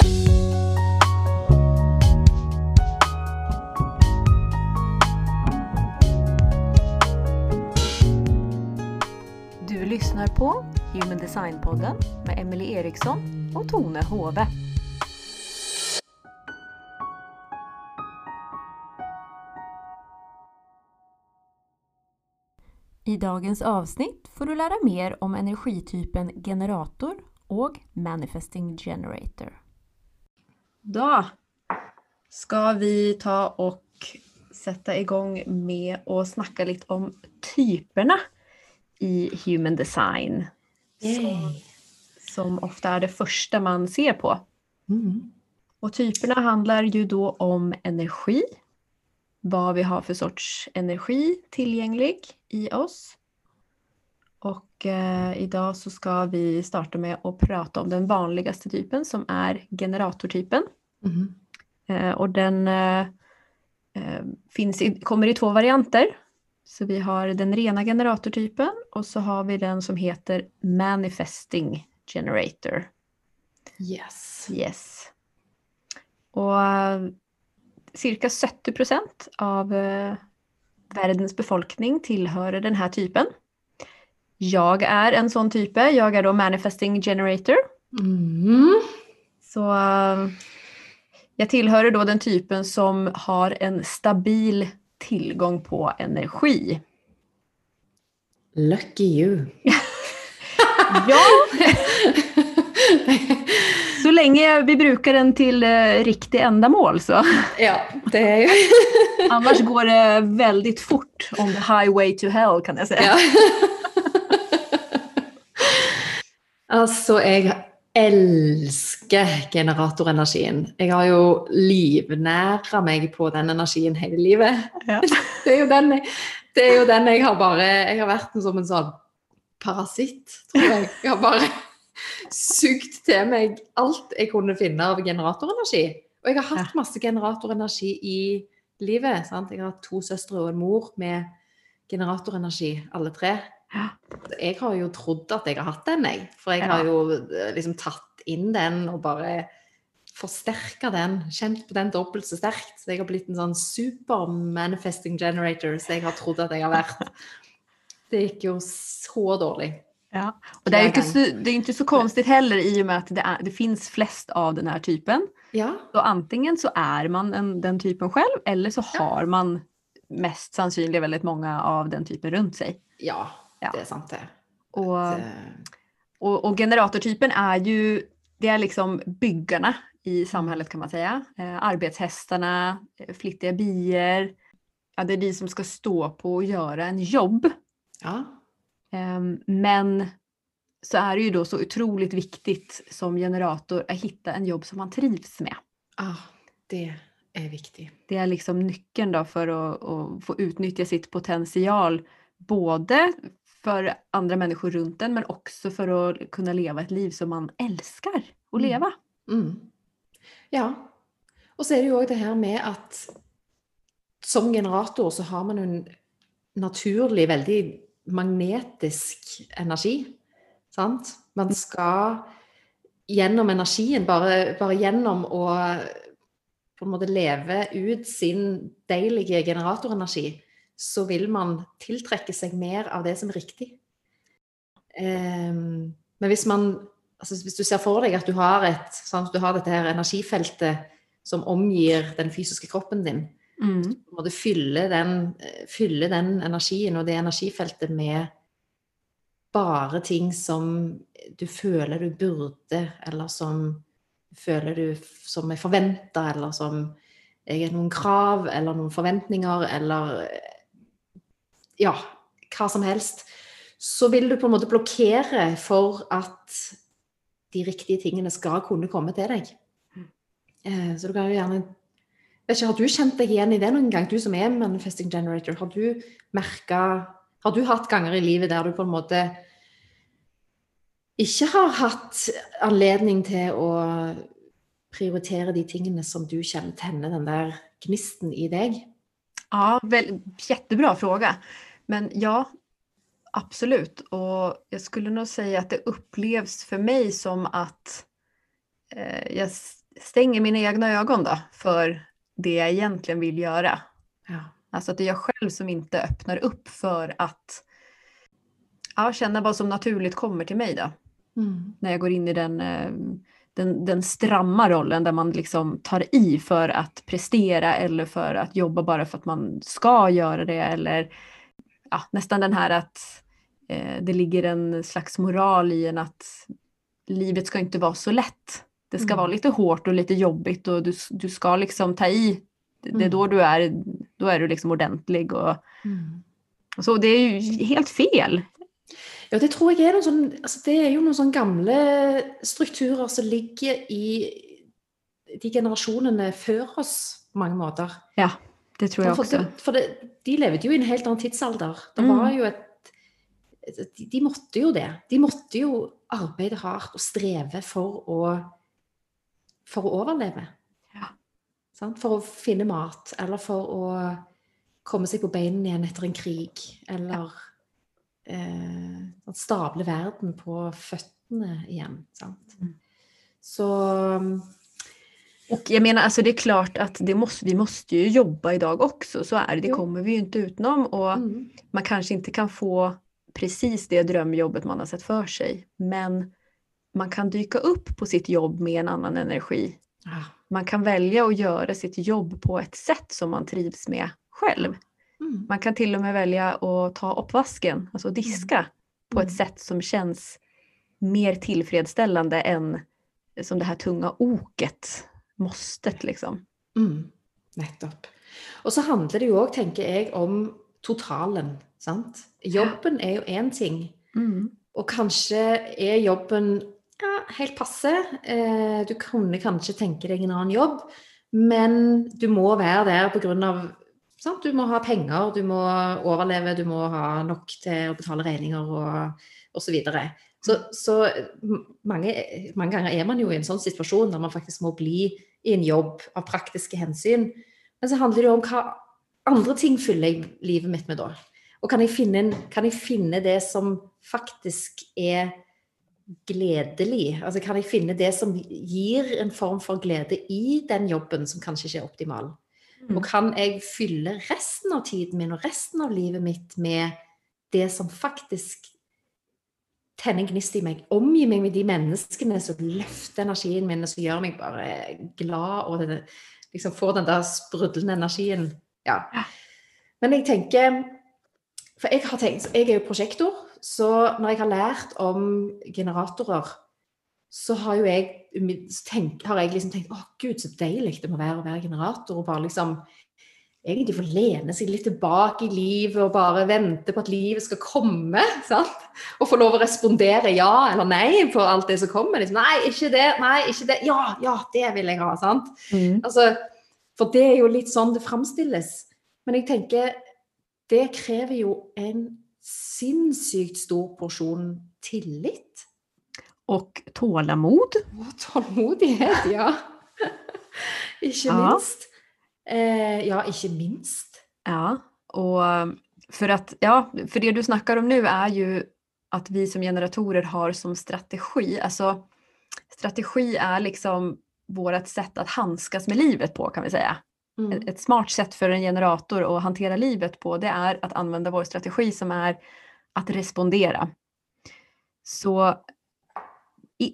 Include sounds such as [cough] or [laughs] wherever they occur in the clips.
Du lyssnar på Human Design-podden med Emelie Eriksson och Tone Hove. I dagens avsnitt får du lära mer om energitypen generator och manifesting generator. Då ska vi ta och sätta igång med att snacka lite om typerna i human design. Som, som ofta är det första man ser på. Mm. Och typerna handlar ju då om energi. Vad vi har för sorts energi tillgänglig i oss. Eh, idag så ska vi starta med att prata om den vanligaste typen som är generatortypen. Mm. Och den eh, finns i, kommer i två varianter. Så vi har den rena generatortypen och så har vi den som heter manifesting generator. Yes. Yes. Och cirka 70 procent av världens befolkning tillhör den här typen. Jag är en sån type. Jag är då manifesting generator. Mm. Så eh, jag tillhör då den typen som har en stabil tillgång på energi. Lucky you. [laughs] Ja, så länge vi brukar den till eh, riktiga ändamål så. ja, det är ju... [laughs] Annars går det väldigt fort on the highway to hell kan jag säga. ja. Altså, jeg elsker generatorenergien. Jeg har jo livnæra meg på den energien hele livet. Ja. [laughs] Det er den det er jo den jeg har bare Jeg har vært en som en sånn parasitt, tror jeg. Jeg har bare [laughs] sugd til meg alt jeg kunne finne av generatorenergi. Og jeg har hatt masse generatorenergi i livet. Sant? Jeg har hatt to søstre og en mor med generatorenergi, alle tre. Ja. Jeg har jo trodd at jeg har hatt den, jeg. For jeg Ja. har jo eh, liksom tatt inn den og bare forsterka den. Kjent på den dobbelt så sterkt. Så jeg har blitt en sånn super manifesting generator så jeg har trodd at jeg har vært. Det gikk jo så dårlig. Ja. Och det är inte så, det är inte så konstigt heller i och med att det, är, det finns flest av den här typen. Ja. Så antingen så är man en, den typen själv eller så har man mest sannolikt väldigt många av den typen runt sig. Ja, Ja. det er sant, det. Och, eh, och, och generatortypen är ju, det är liksom byggarna i samhället kan man säga. Eh, arbetshästarna, eh, flittiga bier. Ja, det är de som ska stå på och göra en jobb. ja. Ehm, Men så är det ju då så otroligt viktigt som generator att hitta en jobb som man trivs med. Ah, det er viktig. Det är liksom nyckeln då för att, att få utnyttja sitt potential både för andra människor runt en men också för att kunna leva ett liv som man älskar att Mm. leva. Mm. Ja. Og så er det jo òg det her med at som generator så har man en naturlig, veldig magnetisk energi. Sant? Man skal gjennom energien, bare, bare gjennom å på en måte leve ut sin deilige generatorenergi, så vil man tiltrekke seg mer av det som er riktig. Ehm, men hvis man altså hvis du ser for deg at du har, et, sant, du har dette her energifeltet som omgir den fysiske kroppen din, Mm. på en måte fylle den, fylle den energien og det energifeltet med bare ting som du føler du burde, eller som du føler du som er forventa, eller som er noen krav, eller noen forventninger, eller ja, hva som helst, så vil du på en måte blokkere for at de riktige tingene skal kunne komme til deg. Eh, Så du kan jo gjerne vet ikke, Har du kjent deg igjen i det noen gang, du som er manifesting generator? Har du merka Har du hatt ganger i livet der du på en måte ikke har hatt anledning til å prioritere de tingene som du kjenner tenner den der gnisten i deg? Ja, väl, jättebra fråga. Men ja, absolut. Och jag skulle nog säga att det upplevs för mig som att eh, jag stänger mina egna ögon då för det jag egentligen vill göra. Ja. Alltså att det är jag själv som inte öppnar upp för att ja, känna vad som naturligt kommer till mig då. Mm. När jag går in i den, eh, den, den stramma rollen där man liksom tar i för att prestera eller för att jobba bara för att man ska göra det eller ja, nästan den här att eh, det ligger en slags moral i en att livet ska inte vara så lätt. Det ska Mm. vara lite hårt och lite jobbigt och du, du ska liksom ta i. Det är Mm. då du är, då är du liksom ordentlig och, Mm. och så. Det är ju helt fel. Ja, det tror jeg er noen sånn, altså det er jo noen sånne gamle strukturer som ligger i de generasjonene før oss på mange måter. Ja, det tror jag For, också. det, for det, de levde jo i en helt annen tidsalder. Det Mm. var jo et de, måtte jo det. De måtte jo arbeide hardt og streve for å, for å overleve. Ja. For å finne mat, eller for å komme seg på beina igjen etter en krig. Eller eh, at stable verden på føttene igjen. Sant? Mm. Så Och jag menar, alltså det är klart att det måste, vi måste ju jobba idag också, så är det. Det kommer vi ju inte utenom. Och mm, man kanske inte kan få precis det drömjobbet man har sett för sig. Men man kan dyka upp på sitt jobb med en annan energi. ja. Man kan välja att göra sitt jobb på ett sätt som man trivs med själv. Mm. Man kan till och med välja att ta uppvasken, alltså diska, på ett Mm. sätt som känns mer tillfredsställande än som det här tunga oket, måstet liksom. Mm, nettopp. Og så handler det jo òg, tenker jeg, om totalen. Sant? Jobben er jo én ting, og kanskje er jobben ja, helt passe. Eh, du kunne kanskje tenke deg en annen jobb, men du må være der pga. Sant? Du må ha penger, du må overleve, du må ha nok til å betale regninger og osv. Så, så så mange, mange ganger er man jo i en sånn situasjon der man faktisk må bli i en jobb av praktiske hensyn. Men så handler det om hva andre ting fyller jeg livet mitt med da. Og kan jeg finne, kan jeg finne det som faktisk er gledelig? Altså kan jeg finne det som gir en form for glede i den jobben som kanskje ikke er optimal? Mm. Og kan jeg fylle resten av tiden min og resten av livet mitt med det som faktisk tenner en gnist i meg? Omgi meg med de menneskene som løfter energien min, og som gjør meg bare glad, og det, liksom får den der sprudlende energien. Ja. Men jeg tenker For jeg har tenkt, jeg er jo prosjektor, så når jeg har lært om generatorer, så har jo jeg, tenk, har jeg liksom tenkt Å, gud, så deilig det må være å være generator. Og bare liksom egentlig få lene seg litt tilbake i livet og bare vente på at livet skal komme. sant? Og få lov å respondere ja eller nei på alt det som kommer. Liksom, nei, ikke det. Nei, ikke det. Ja, ja, det vil jeg ha. sant? Mm. Altså, for det er jo litt sånn det framstilles. Men jeg tenker det krever jo en sinnssykt stor porsjon tillit. Och tålamod. Og tålmodighet, ja. [laughs] ikke Ja. Eh, ja, ikke minst. Ja, och för att, ja, för det du snackar om nu är ju att vi som generatorer har som strategi, alltså strategi är liksom vårt sätt att handskas med livet på kan vi säga. Mm. Ett- smart sätt för en generator att hantera livet på det är att använda vår strategi som är att respondera. Så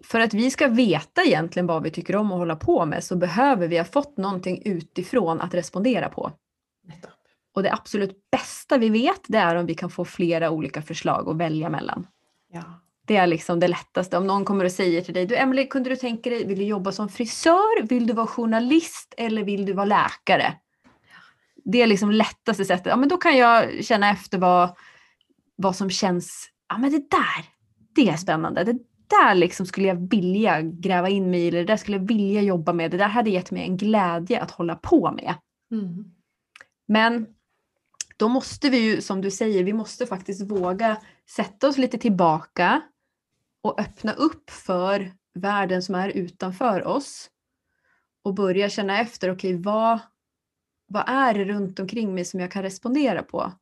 för att vi ska veta egentligen vad vi tycker om att hålla på med så behöver vi ha fått någonting utifrån att respondera på. Och det absolut bästa vi vet det är om vi kan få flera olika förslag att välja mellan. Ja. Det är liksom det lättaste. Om någon kommer och säger till dig, du Emelie, kunde du tänka dig, vill du jobba som frisör, vill du vara journalist eller vill du vara läkare? Det är liksom lättaste sättet. Ja, men då kan jag känna efter vad, vad som känns, ja men det där, det är spännande. Det där liksom skulle jag vilja gräva in mig i, eller det där skulle jag vilja jobba med. Det där hade gett mig en glädje att hålla på med. Mm. Men då måste vi ju, som du säger, vi måste faktiskt våga sätta oss lite tillbaka och öppna upp för världen som är utanför oss. Och börja känna efter, okej vad, vad är det runt omkring mig som jag kan respondera på?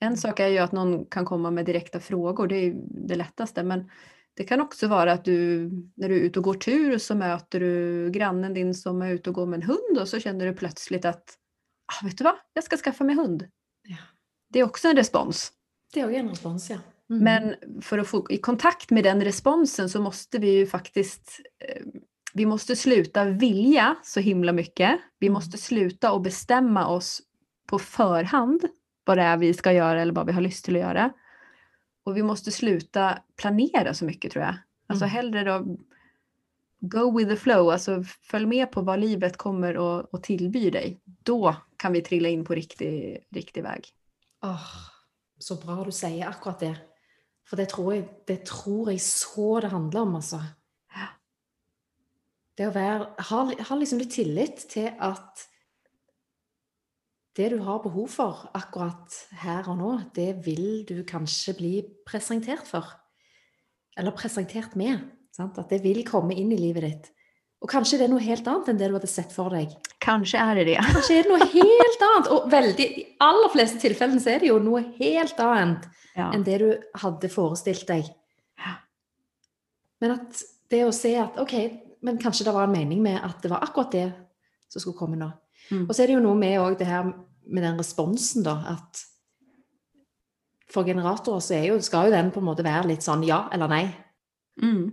En sak är ju att någon kan komma med direkta frågor, det är ju det lättaste. Men Det kan också vara att du när du är ute och går tur så möter du grannen din som är ute och går med en hund och så känner du plötsligt att ah, vet du vad, jag ska skaffa mig hund. Ja. Det är också en respons. Det òg en respons, ja. Mm. Men för att få i kontakt med den responsen så måste vi ju faktiskt eh, vi måste sluta vilja så himla mycket. Vi Mm. måste sluta och bestämma oss på förhand vad det är vi ska göra eller vad vi har lust till att göra. Och vi måste sluta planera så mycket tror jag. Alltså Mm. hellre då go with the flow, alltså följ med på vad livet kommer och, och tillbyr dig. Då kan vi trilla in på riktig, riktig väg. Åh, så bra du sier akkurat det. For det tror jeg, det tror jeg så det handler om, altså. Ja. Det å være Ha, ha liksom litt tillit til at det du har behov for akkurat her og nå, det vil du kanskje bli presentert for. Eller presentert med. Sant? At det vil komme inn i livet ditt. Og kanskje det er noe helt annet enn det du hadde sett for deg. Kanske är det det. [laughs] Kanskje er det noe helt annet. Og veldig, i aller fleste tilfellene så er det jo noe helt annet Ja. enn det du hadde forestilt deg. Ja. Men at det å se at ok, men kanskje det var en mening med at det var akkurat det som skulle komme nå. Mm. Og så er det jo noe med også det her med den responsen, da, at for generatorer så jo, skal jo den på en måte være litt sånn ja eller nei. Mm.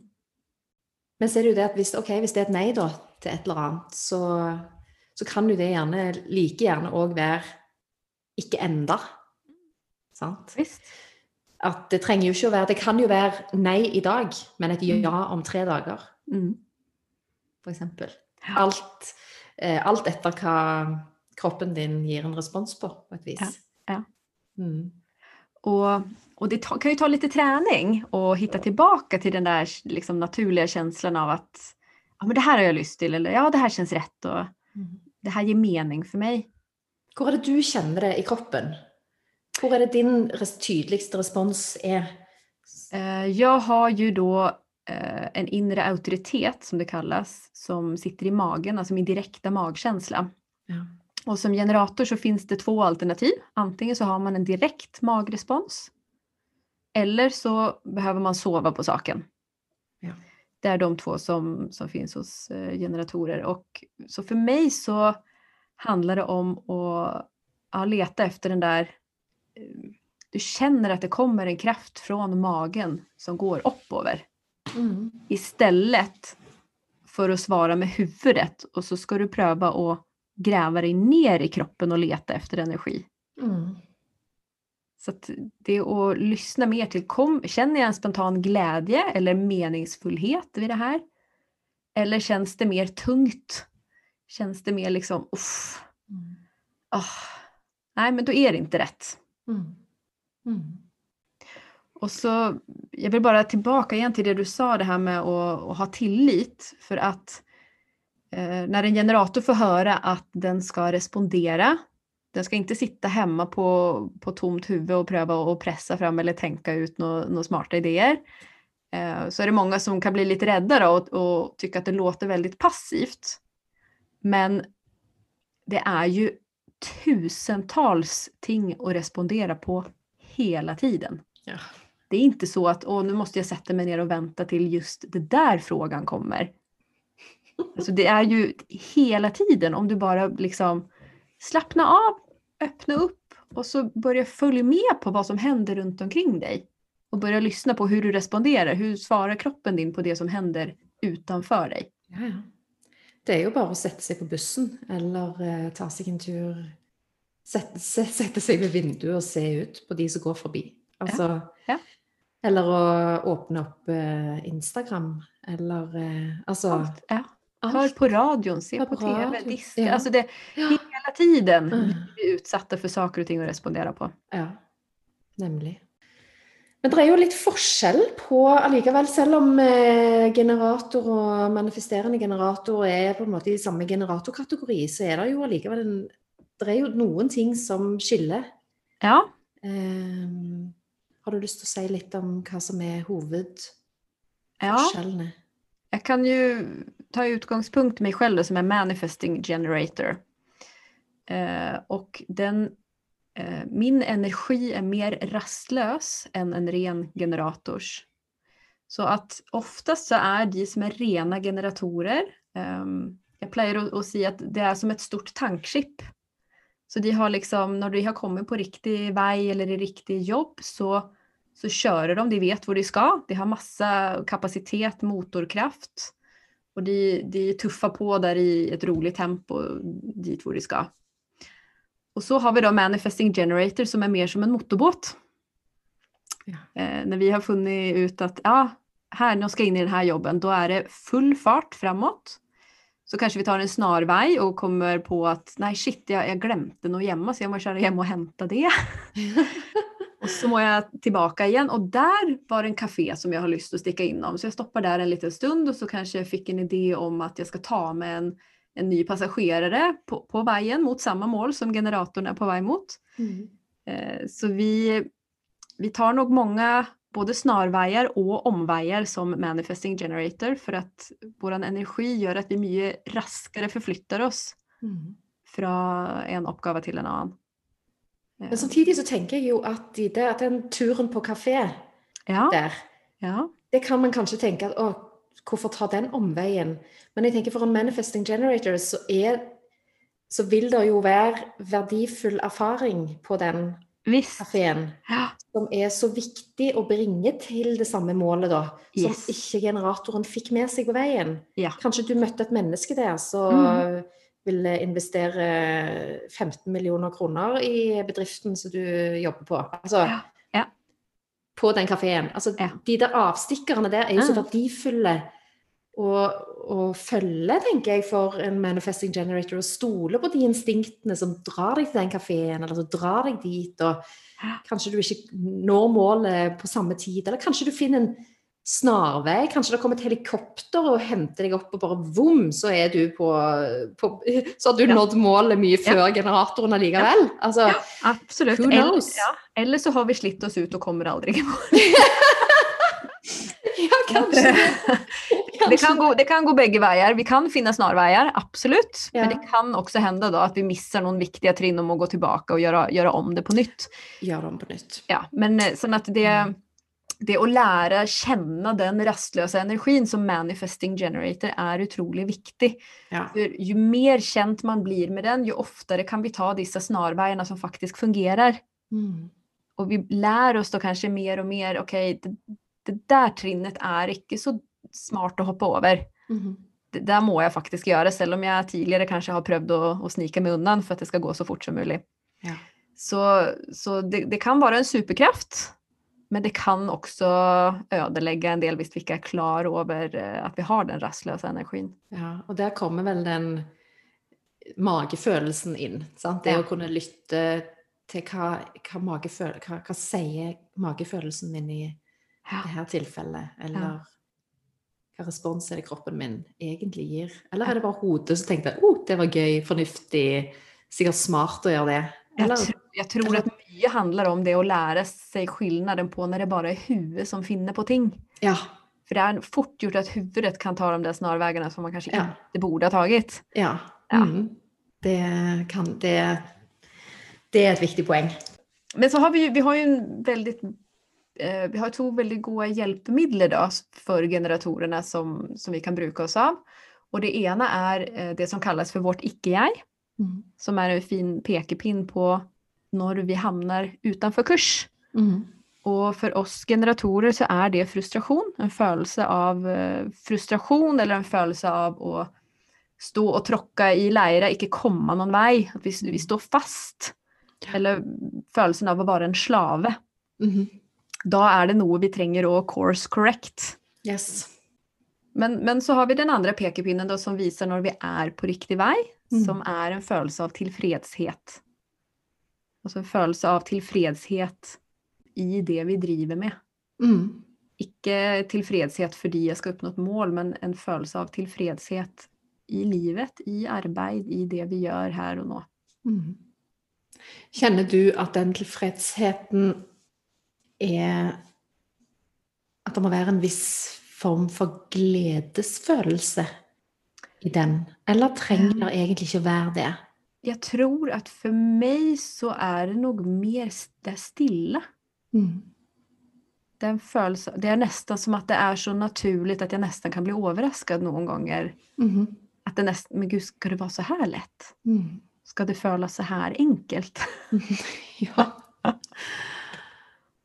Men så er det jo det at hvis, ok, hvis det er et nei da, til et eller annet, så, så kan jo det gjerne like gjerne òg være ikke enda. Sant? Visst. At det trenger jo ikke å være Det kan jo være nei i dag, men et ja om tre dager, Mm. f.eks. Ja. Alt, alt etter hva kroppen din gir en respons på, på et vis. Ja, ja. Mm. Och, och det kan ju ta lite träning och hitta tillbaka till den där liksom, naturliga känslan av att ja, men det här har jag lust till eller ja, det här känns rätt och Mm. det här ger mening för mig. Hvor er det du kjenner det i kroppen? Hvor er det din res tydeligste respons er? Eh, jag har ju då eh, en inre auktoritet som det kallas som sitter i magen, alltså min direkta magkänsla. Ja. Och som generator så finns det två alternativ. Antingen så har man en direkt magrespons eller så behöver man sova på saken. Ja. Det är de två som, som finns hos eh, generatorer. Och så för mig så handlar det om att ja, leta efter den där eh, du känner att det kommer en kraft från magen som går uppover Mm. istället för att svara med huvudet och så ska du pröva att gräva dig ner i kroppen och leta efter energi. Mm. Så det är att lyssna mer till, kom, känner jag en spontan glädje eller meningsfullhet vid det här? Eller känns det mer tungt? Känns det mer liksom, uff, Mm. ah, nej men då är det inte rätt. Mm. Och så, jag vill bara tillbaka igen till det du sa, det här med att, att ha tillit. För att eh, när en generator får höra att den ska respondera, den ska inte sitta hemma på, på tomt huvud och pröva att pressa fram eller tänka ut några några smarta idéer. Eh, så är det många som kan bli lite rädda då och, och tycka att det låter väldigt passivt. Men det är ju tusentals ting att respondera på hela tiden. Ja. Det är inte så att Åh, nu måste jag sätta mig ner och vänta till just det där frågan kommer. Alltså det är ju hela tiden om du bara liksom slappna av, öppna upp och så börja följa med på vad som händer runt omkring dig. Och börja lyssna på hur du responderar. Hur svarar kroppen din på det som händer utanför dig? Ja, ja. Det er jo bare å sette seg på bussen, eller eh, ta seg en tur sette seg ved vinduet og se ut på de som går forbi. Altså ja. Eller å åpne opp eh, Instagram, eller eh, Altså Allt, ja. alt. Hör på radion, se Hör på på TV, diska. ja. Alltså det, Ja. hela tiden Mm. blir vi utsatta för saker och ting att respondera på. Ja, nemlig. Men det er jo litt forskjell på allikevel, selv om eh, generator og manifesterende generator er på en måte i samme generatorkategori, så er det jo allikevel en Det er jo noen ting som skiller. Ja, Ehm, har du til å si litt om hva som er ja. hovedforskjellene? Jag kan ju ta utgångspunkt i mig själv då, som är manifesting generator. Eh, och den, eh, min energi är mer rastlös än en ren generators. Så att oftast så är de som är rena generatorer, um, jag pleier å, å si at det är som ett stort tankskip. Så de har liksom, när de har kommit på riktig väg eller i riktig jobb så, så kör de, de vet var de ska, de har massa kapacitet, motorkraft och de, de tuffar på där i ett roligt tempo dit var de ska. Och så har vi då Manifesting Generator som är mer som en motorbåt. Ja. Eh, när vi har funnit ut att ja, här, ska jag in i den här jobben, då är det full fart framåt. Så kanske vi tar en snarväg och kommer på att nej shit, jag, jag glömde något hemma så jag måste köra hem och hämta det. [laughs] och så må jag tillbaka igen och där var det en café som jag har lust att sticka in om. Så jag stoppar där en liten stund och så kanske jag fick en idé om att jag ska ta med en, en ny passagerare på, på vägen mot samma mål som generatorn är på väg mot. Mm. Eh, så vi, vi tar nog många både snarveier och omveier som manifesting generator för att vår energi gör att vi mycket raskare förflyttar oss mm. från en uppgave till en annan. Men samtidigt så tänker jag ju att, det, att den turen på kafé ja. där, ja. det kan man kanske tänka att åh, varför ta den omvägen? Men jag tänker för en manifesting generator så, är, så vill det ju vara värdefull erfaring på den kafén. Ja som är så viktig att bringe till det samma målet, då, som yes. ikke generatoren fick med sig på vägen. Ja. Kanske du mötte ett människa där som mm. Ville investera 15 miljoner kronor i bedriften som du jobbar på. Alltså, ja. Ja. På den kafén. Alltså, De där avstickarna där är ju så värdefulla och, och följa, tänker jag, för en manifesting generator och stole på de instinkterna som drar dig till den kafén eller som drar dig dit. Och, Kanske du inte når målet på samma tid, eller kanske du finner en snarvei. Kanskje det kommer et helikopter og henter deg opp, og bare vom, så er du på, på Så har du ja. nådd målet mye før ja. generatoren allikevel. Altså, ja, absolutt. Eller, ja. eller, så har vi slitt oss ut og kommer aldri i mål. [laughs] ja, kanske. [laughs] Det kan, gå, det kan gå bägge vägar. Vi kan finna snarvägar, absolut. Ja. Men det kan också hända då att vi missar någon viktiga trinn om att gå tillbaka och göra, göra om det på nytt. Göra om på nytt. Ja, men eh, så att det, mm. Det att lära känna den rastlösa energin som manifesting generator är otroligt viktig. Ja. För ju mer känt man blir med den, ju oftare kan vi ta dessa snarvägarna som faktiskt fungerar. Mm. Och vi lär oss då kanske mer och mer, okej, okay, det, det där trinnet är inte så smart att hoppa över. Mm. Det där må jag faktiskt göra, även om jag tidigare kanske har prövat att, att snika mig undan för att det ska gå så fort som möjligt. Ja. Så, så det, det, kan vara en superkraft, men det kan också ödelägga en del visst vi är klar över eh, att vi har den rastlösa energin. Ja, och där kommer väl den magefølelsen in. Sant? Det ja. å kunne lytte til hva, hva, mageføl, hva, hva sier magefølelsen min i ja. det här tillfället? Eller ja hva respons er det kroppen min egentlig gir? Eller er det bare hodet som tenkte oh, det var gøy, fornuftig, sikkert smart å gjøre det? Eller? Jag, jag tror att mycket handlar om det att lära sig skillnaden på när det bara är huvudet som finner på ting. Ja. För det är fort gjort att huvudet kan ta de där snarvägarna som man kanske ja. inte borde ha tagit. Ja, ja. Mm. Det, kan, det, det är ett viktigt poäng. Men så har vi ju, vi har ju en väldigt Eh, vi har två väldigt goda hjälpmedel då för generatorerna som, som vi kan bruka oss av. Och det ena är eh, det som kallas för vårt icke-jag, mm. som är en fin pekepinn på när vi hamnar utanför kurs. Mm. Och för oss generatorer så är det frustration, en födelse av eh, frustration eller en födelse av att stå och trocka i lära, inte komma någon väg, att vi, vi står fast. Eller födelsen av att vara en slave. Mm då är det något vi trenger att course correct. Yes. Men, men så har vi den andra pekepinnen då som visar när vi är på riktig väg, mm. som är en känsla av tillfredshet. Alltså en känsla av tillfredshet i det vi driver med. Mm. Icke tillfredshet för jag ska uppnå ett mål, men en känsla av tillfredshet i livet, i arbete, i det vi gör här och nu. Mm. Känner du att den tillfredsheten är att det må være en viss form for gledesfølelse i den? Eller trenger det egentlig ikke å være det? Jag tror att för mig så är det nog mer det stilla. Mm. den följs, det är nästan som att det är så naturligt att jag nästan kan bli överraskad någon gånger. Mhm. Att det nästan, men gud, ska det vara så här lätt? Mm. Ska det føles så här enkelt? [laughs] Ja.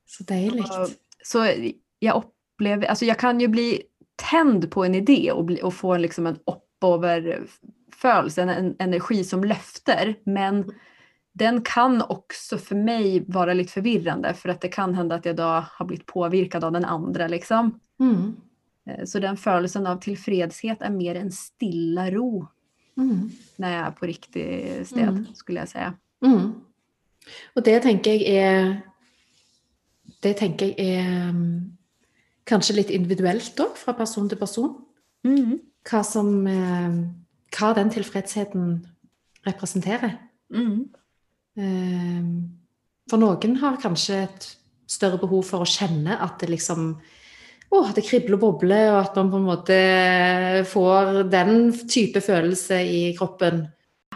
Så deilig. Och- Så jag upplever, alltså jag kan ju bli tänd på en idé och, bli, och få en, liksom en oppoverfølelse, en, en energi som löfter. Men den kan också för mig vara lite förvirrande för att det kan hända att jag då har blivit påvirkad av den andra. Liksom. Mm. Eh, Så den følelsen av tillfredshet är mer en stilla ro Mm. när jag är på riktig sted, Mm. skulle jag säga. Mm. Og det tenker jeg er Det tenker jeg er mm, kanskje litt individuelt òg, fra person til person. Mm. Hva, som, eh, hva den tilfredsheten representerer. Mm. Eh, For noen har kanskje et større behov for å kjenne at det liksom å, det kribler og bobler, og at man på en måte får den type følelse i kroppen.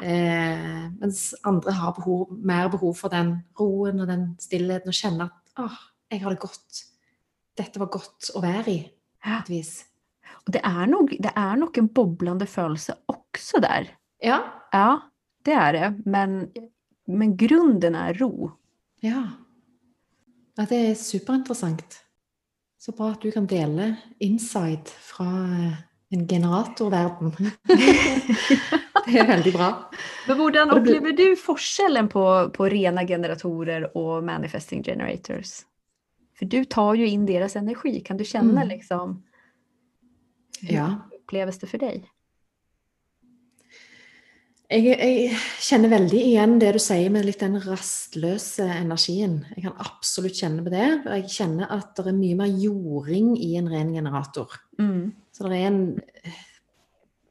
Eh, mens andre har behov, mer behov for den roen og den stillheten, og kjenne at åh, jeg har det godt. Dette var godt å være i, på et vis. Och det är, nog, det är nog en bobblande følelse också där. Ja. Ja, det är det. Men, men grunden är ro. Ja. ja. Det er superinteressant. Så bra at du kan dele insight fra eh, en generatorverden. [laughs] det er veldig bra. Men du- upplever du forskjellen på, på rena generatorer och manifesting generators? För du tar ju in deras energi. Kan du känna Mm. liksom, hur Ja. upplevs det för dig? Jeg, jeg kjenner veldig igjen det du sier med litt den rastløse energien. Jeg kan absolutt kjenne på det. og Jeg kjenner at det er mye mer jording i en ren generator. Mm. Så det er en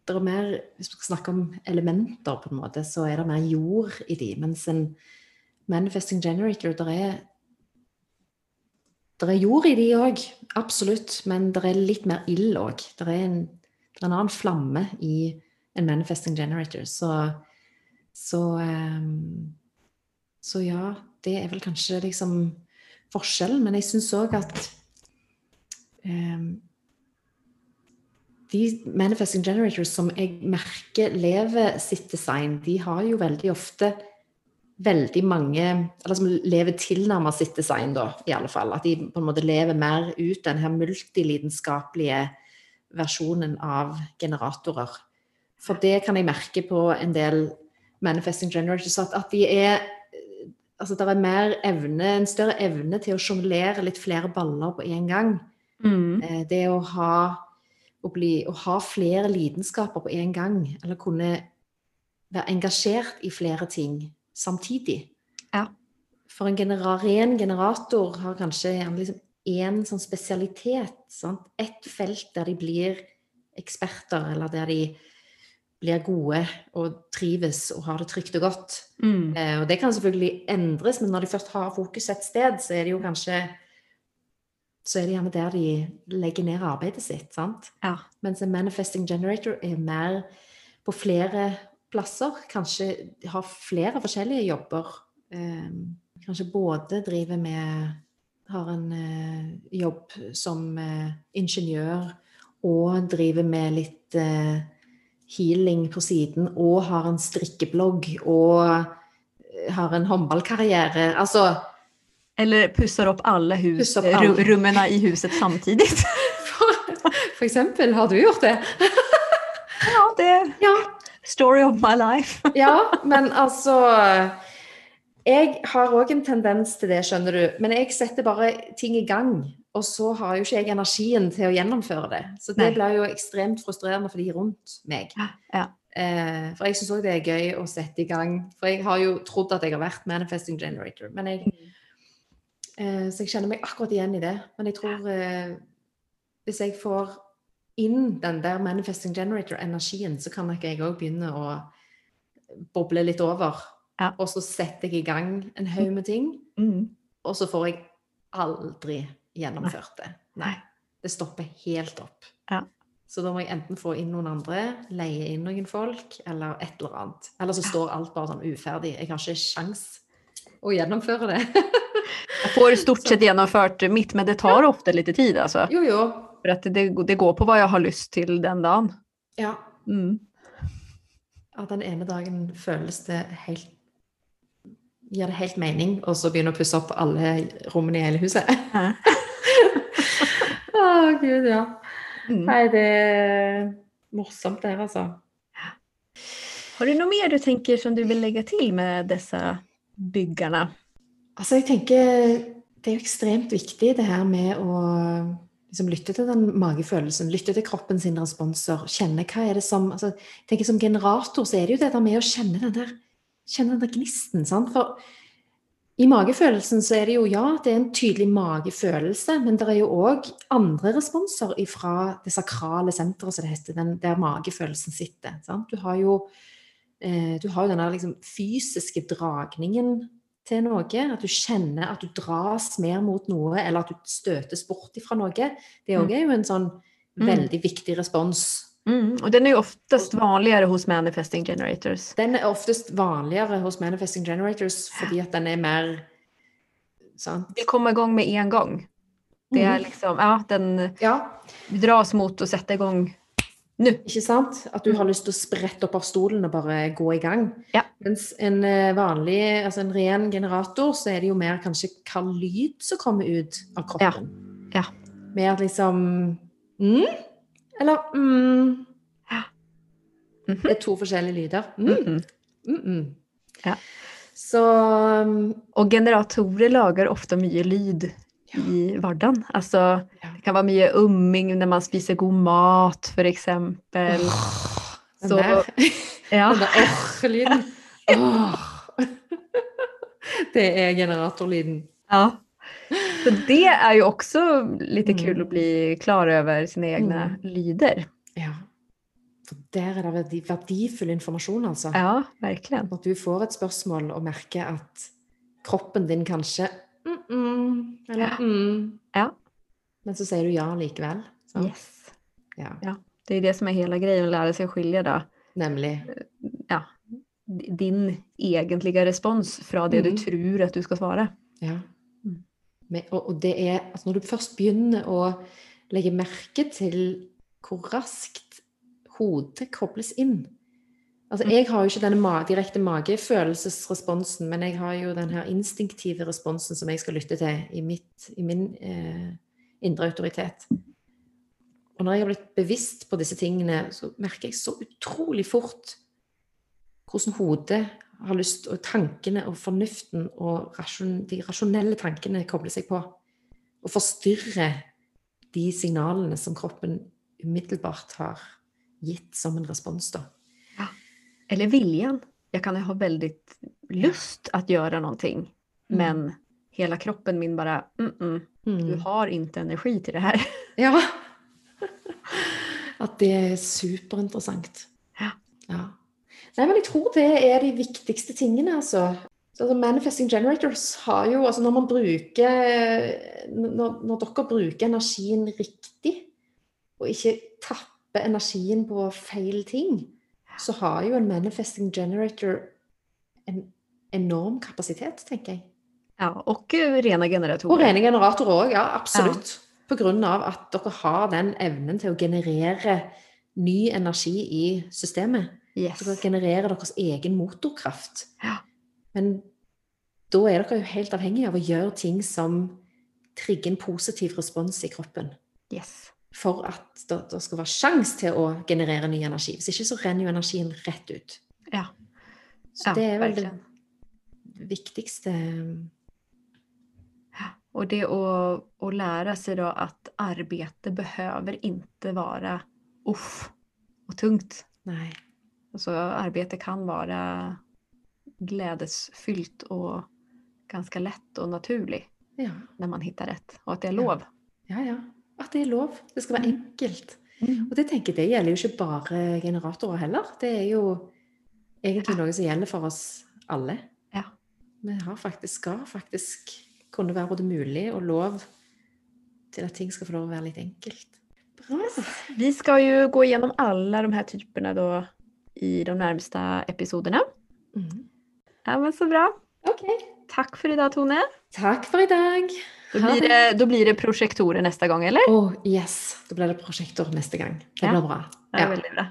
det er mer, Hvis vi skal snakke om elementer, på en måte, så er det mer jord i de. Mens en manifesting generator, det er det er jord i de òg, absolutt. Men det er litt mer ild òg. Det, en- det er en annen flamme i en manifesting generator. Så, så, ehm, så ja, det är väl kanske liksom forskjellen. Men jag syns också att um, ehm, de manifesting generators som jag märker lever sitt design, de har ju väldigt ofta väldigt många Eller som lever tilnærmet sitt design, då, i alla fall. Att de på en måte lever mer ut den här multilidenskapelige versionen av generatorer. For det kan jeg merke på en del manifesting generators, at, at de er Altså det er mer evne, en større evne til å sjonglere litt flere baller på én gang. Mm. Eh, Det å ha, å, bli, å ha flere lidenskaper på en gang, eller kunne være engasjert i flere ting samtidig. Ja. For en genera ren generator har kanskje liksom én sånn spesialitet. Sant? Ett felt der de blir eksperter, eller der de blir gode og trives og har det trygt og godt. Mm. Eh, og det kan selvfølgelig endres, men når de først har fokus et sted, så er det jo kanskje så er det gjerne der de legger ned arbeidet sitt. sant? Ja. Mens en manifesting generator er mer på flere plasser. Kanskje har flere forskjellige jobber. Eh, kanskje både driver med Har en eh, jobb som eh, ingeniør og driver med litt eh, healing på siden, og har en strikkeblogg og eh, har en håndballkarriere. Altså Eller pussar upp alla hus, alla. ru- rummen i huset samtidigt. [laughs] for, for eksempel, har du gjort det? ja, det Ja. story of my life. Ja, [laughs] men altså Jeg har òg en tendens til det, skjønner du. Men jeg setter bare ting i gang. Og så har jo ikke jeg energien til å gjennomføre det. Så det Nei. blir jo ekstremt frustrerende for de rundt meg. Ja. Eh, for jeg syns òg det er gøy å sette i gang. For jeg har jo trodd at jeg har vært manifesting generator. Men jeg, eh, så jeg kjenner meg akkurat igjen i det. Men jeg tror eh, hvis jeg får inn den der manifesting generator-energien, så kan nok jeg òg begynne å boble litt over. Ja. Og så setter jeg i gang en haug med ting, Mm. og så får jeg aldri gjennomført det. Nei. Det stopper helt opp. Ja. Så da må jeg enten få inn noen andre, leie inn noen folk, eller et eller annet. Eller så Ja. står alt bare sånn uferdig. Jeg har ikke sjans å gjennomføre det. [laughs] Jag får stort sett genomfört mitt, men det tar ofta lite tid alltså. Jo, jo. För att det, det går på vad jag har lust till den dagen. Ja. Mm. ja, den ene dagen føles det helt Gir det helt mening, og så begynne å pusse opp alle rommene i hele huset. [laughs] Å, gud, ja. Mm. Nei, det er morsomt det her, altså. Har du något mer du tänker som du vill lägga till med dessa byggarna? Altså, jeg tenker det er jo ekstremt viktig det her med å liksom, lytte til den magefølelsen, lytte til kroppen sine responser, kjenne hva er det som altså, jeg tenker Som generator så er det jo det der med å kjenne den der, kjenne den gnisten. Sant? For i magefølelsen så er det jo ja, det er en tydelig magefølelse, men det er jo òg andre responser fra det sakrale senteret, som det heter, den, der magefølelsen sitter. Sant? Du har jo eh, du har jo denne liksom, fysiske dragningen til noe. At du kjenner at du dras mer mot noe, eller at du støtes bort ifra noe. Det òg er jo en sånn Mm. veldig viktig respons. Mm. Och den är ju oftast vanligare hos manifesting generators. Den er oftest vanligere hos manifesting generators fordi at den er mer sant? Vill komma igång med en gång. Det är Mhm. liksom, ja, den Ja, dras mot att sätta igång nu. ikke sant? At du har lyst til å sprette opp av stolen og bare gå i gang. Ja. Mens en eh, vanlig, altså en ren generator, så er det jo mer kanskje hva lyd som kommer ut av kroppen. Ja. Mer at liksom mm? Eller mm. Ja. Mhm. Det er to forskjellige lyder. Mm. Mhm. Mm -mm. Ja. Så um, Och generatorer lagar ofta mycket lyd Ja. i vardagen. Alltså, Ja. det kan vara mycket umming när man spiser god mat för exempel. den Så, der, [laughs] ja. den der åh-lyden. Åh. [laughs] Det er generatorlyden. Ja. Så det är ju också lite Mm. kul att bli klar över sina egna Mm. lyder. Ja. For der er det verdi, verdifull informasjon, altså. Ja, verkligen. At du får et spørsmål og merker at kroppen din kanskje mm -mm, Eller Ja. mm. Ja. Men så sier du ja likevel. sant? Yes. Ja, Ja. Det är det som är hela grejen, att lära sig att skilja då. nemlig. Ja, din egentliga respons från det Mm. du tror att du ska svara. Ja. Og det er altså Når du først begynner å legge merke til hvor raskt hodet kobles inn Altså, Mm. Jeg har jo ikke denne ma direkte magefølelsesresponsen, men jeg har jo den her instinktive responsen som jeg skal lytte til i, mitt, i min eh, indre autoritet. Og når jeg har blitt bevisst på disse tingene, så merker jeg så utrolig fort hvordan hodet har lyst, og tankene og fornuften og rasjon, de rasjonelle tankene kobler seg på. Og forstyrrer de signalene som kroppen umiddelbart har gitt som en respons. Da. Eller viljan. Jag kan ha väldigt lust att göra någonting. Men hela kroppen min bara, mm -mm, du Mm. har inte energi till det här. [laughs] Ja. At det er superinteressant. Ja. ja. Nei, men jeg tror det er de viktigste tingene, altså. Så altså, Manifesting generators har jo altså Når man bruker når, når dere bruker energien riktig, og ikke tapper energien på feil ting, så har jo en manifesting generator en enorm kapasitet, tenker jeg. Ja, och eh, rena generatorer. Og rene generatorer òg, ja, absolutt. På grunn av at dere har den evnen til å generere ny energi i systemet. Yes. Dere genererer deres egen motorkraft. Ja. Men da er dere jo helt avhengig av å gjøre ting som trigger en positiv respons i kroppen. Yes. For at det, det skal være sjans til å generere ny energi. Hvis ikke så renner jo energien rett ut. Ja. Så Ja, det er vel det viktigste Och det att, att lära sig då att arbete behöver inte vara uff och tungt. Nei. Alltså arbete kan vara glädjesfyllt och ganska lätt och naturligt Ja. när man hittar rätt. Och att det är Ja. lov. Ja, ja. At det er lov. Det skal være Mm. enkelt. Og det tenker det gjelder jo ikke bare generatorer heller. Det er jo egentlig noe som gjelder for oss alle. Ja. Vi har faktisk, skal faktisk kunne være både mulig og lov til at ting skal få lov å være litt enkelt. Bra. Vi ska ju gå igenom alla de här typerna då i de närmsta episoderna. Mm. Ja men så bra. Ok. tack för idag Tone. Tack för idag! Då blir, det. då blir det projektorer nästa gång, eller? Åh, yes! Då blir det projektor nästa gång. Det Ja. blir bra. Är Ja, väldigt bra.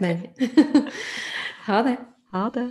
mig. [laughs] ha det! Ha det.